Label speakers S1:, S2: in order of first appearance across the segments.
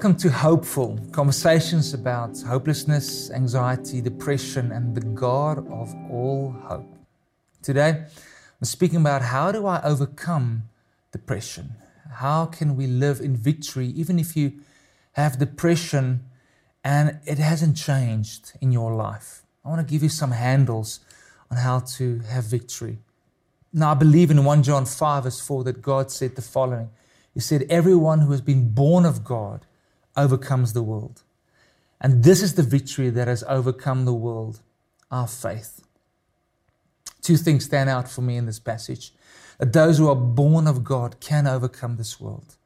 S1: Welcome to Hopeful conversations about hopelessness, anxiety, depression, and the God of all hope. Today, I'm speaking about how do I overcome depression? How can we live in victory even if you have depression and it hasn't changed in your life? I want to give you some handles on how to have victory. Now, I believe in 1 John 5, verse 4, that God said the following He said, Everyone who has been born of God overcomes the world. And this is the victory that has overcome the world our faith. Two things stand out for me in this passage that those who are born of God can overcome this world.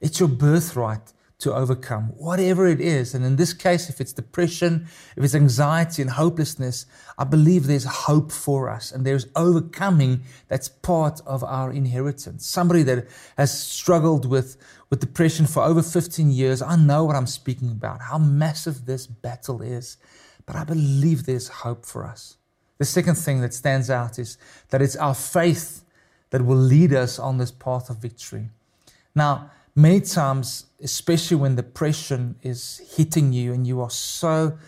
S1: It's your birthright to overcome, whatever it is. And in this case, if it's depression, if it's anxiety and hopelessness, I believe there's hope for us and there's overcoming that's part of our inheritance. Somebody that has struggled with, with depression for over 15 years, I know what I'm speaking about, how massive this battle is. But I believe there's hope for us. The second thing that stands out is that it's our faith that will lead us on this path of victory. Now, many times, especially when depression is hitting you and you are so,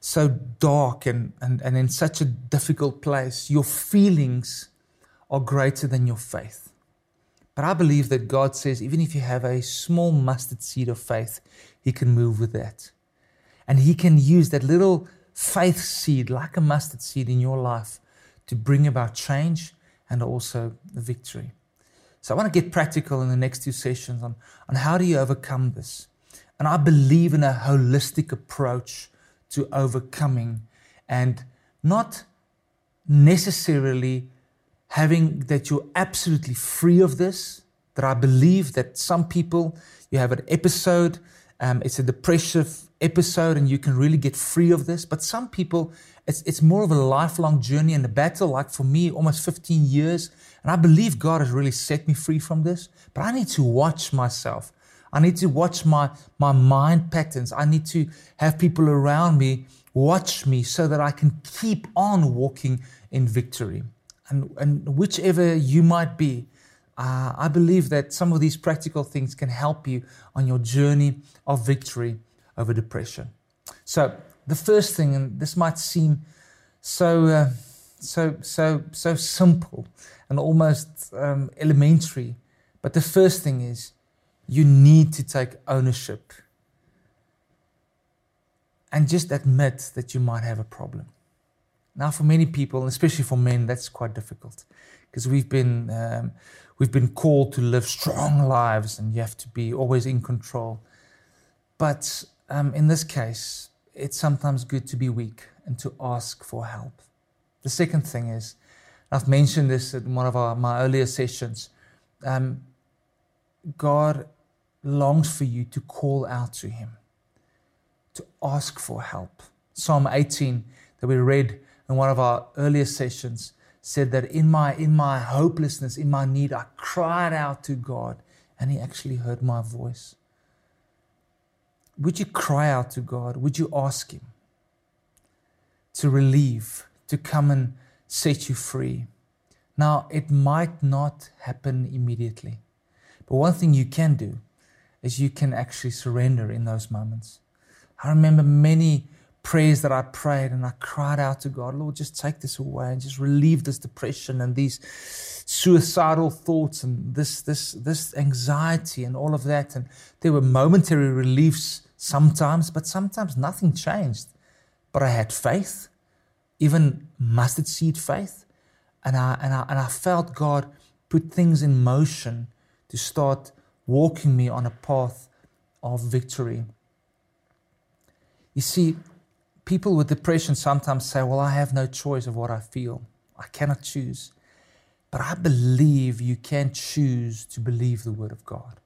S1: so dark and, and, and in such a difficult place, your feelings are greater than your faith. But I believe that God says, even if you have a small mustard seed of faith, He can move with that. And He can use that little faith seed, like a mustard seed in your life, to bring about change and also victory. So I want to get practical in the next two sessions on, on how do you overcome this. And I believe in a holistic approach to overcoming and not necessarily having that you're absolutely free of this. That I believe that some people, you have an episode, um, it's a depressive episode and you can really get free of this. But some people, it's, it's more of a lifelong journey and a battle. Like for me, almost 15 years. And I believe God has really set me free from this. But I need to watch myself. I need to watch my, my mind patterns. I need to have people around me watch me so that I can keep on walking in victory. And, and whichever you might be, uh, I believe that some of these practical things can help you on your journey of victory over depression. So, the first thing, and this might seem so, uh, so, so, so simple and almost um, elementary, but the first thing is you need to take ownership and just admit that you might have a problem. Now, for many people, especially for men, that's quite difficult because we've been um, we've been called to live strong lives, and you have to be always in control. But um, in this case, it's sometimes good to be weak and to ask for help. The second thing is, I've mentioned this in one of our, my earlier sessions. Um, God longs for you to call out to Him, to ask for help. Psalm 18 that we read in one of our earlier sessions said that in my in my hopelessness, in my need, I cried out to God, and He actually heard my voice. Would you cry out to God? Would you ask Him to relieve, to come and set you free? Now, it might not happen immediately, but one thing you can do is you can actually surrender in those moments. I remember many prayers that I prayed and I cried out to God, Lord, just take this away and just relieve this depression and these suicidal thoughts and this this this anxiety and all of that. And there were momentary reliefs sometimes, but sometimes nothing changed. But I had faith, even mustard seed faith, and I and I and I felt God put things in motion to start walking me on a path of victory. You see, people with depression sometimes say, Well, I have no choice of what I feel. I cannot choose. But I believe you can choose to believe the Word of God.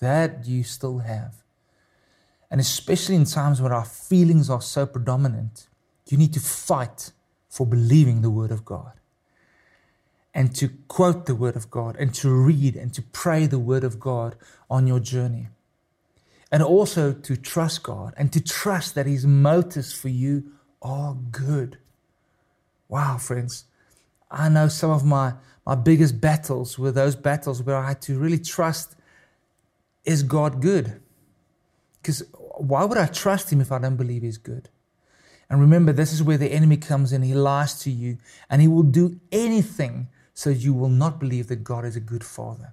S1: That you still have. And especially in times where our feelings are so predominant, you need to fight for believing the Word of God. And to quote the Word of God, and to read and to pray the Word of God on your journey. And also to trust God and to trust that His motives for you are good. Wow, friends. I know some of my, my biggest battles were those battles where I had to really trust is God good? Because why would I trust him if I don't believe he's good? And remember, this is where the enemy comes in. He lies to you and he will do anything so you will not believe that God is a good father,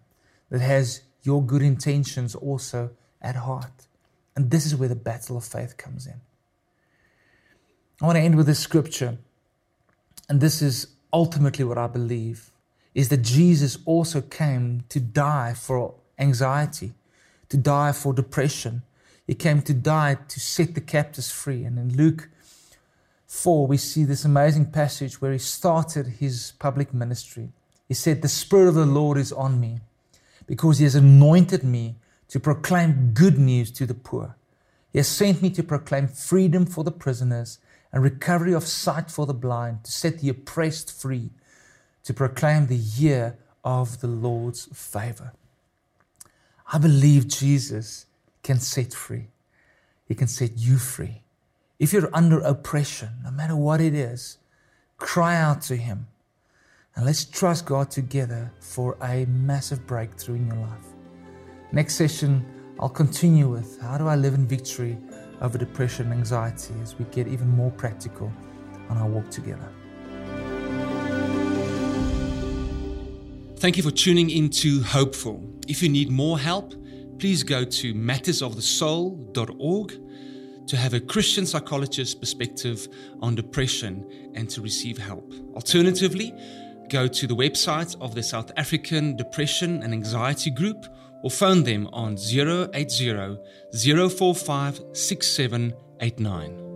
S1: that has your good intentions also at heart. And this is where the battle of faith comes in. I want to end with this scripture. And this is ultimately what I believe is that Jesus also came to die for anxiety, to die for depression. He came to die to set the captives free. And in Luke 4, we see this amazing passage where he started his public ministry. He said, The Spirit of the Lord is on me because he has anointed me to proclaim good news to the poor. He has sent me to proclaim freedom for the prisoners and recovery of sight for the blind, to set the oppressed free, to proclaim the year of the Lord's favor. I believe Jesus can set free. He can set you free. If you're under oppression, no matter what it is, cry out to Him. And let's trust God together for a massive breakthrough in your life. Next session, I'll continue with how do I live in victory over depression and anxiety as we get even more practical on our walk together.
S2: Thank you for tuning into Hopeful. If you need more help, please go to mattersofthesoul.org to have a Christian psychologist's perspective on depression and to receive help. Alternatively, go to the website of the South African Depression and Anxiety Group or phone them on 080 045 6789.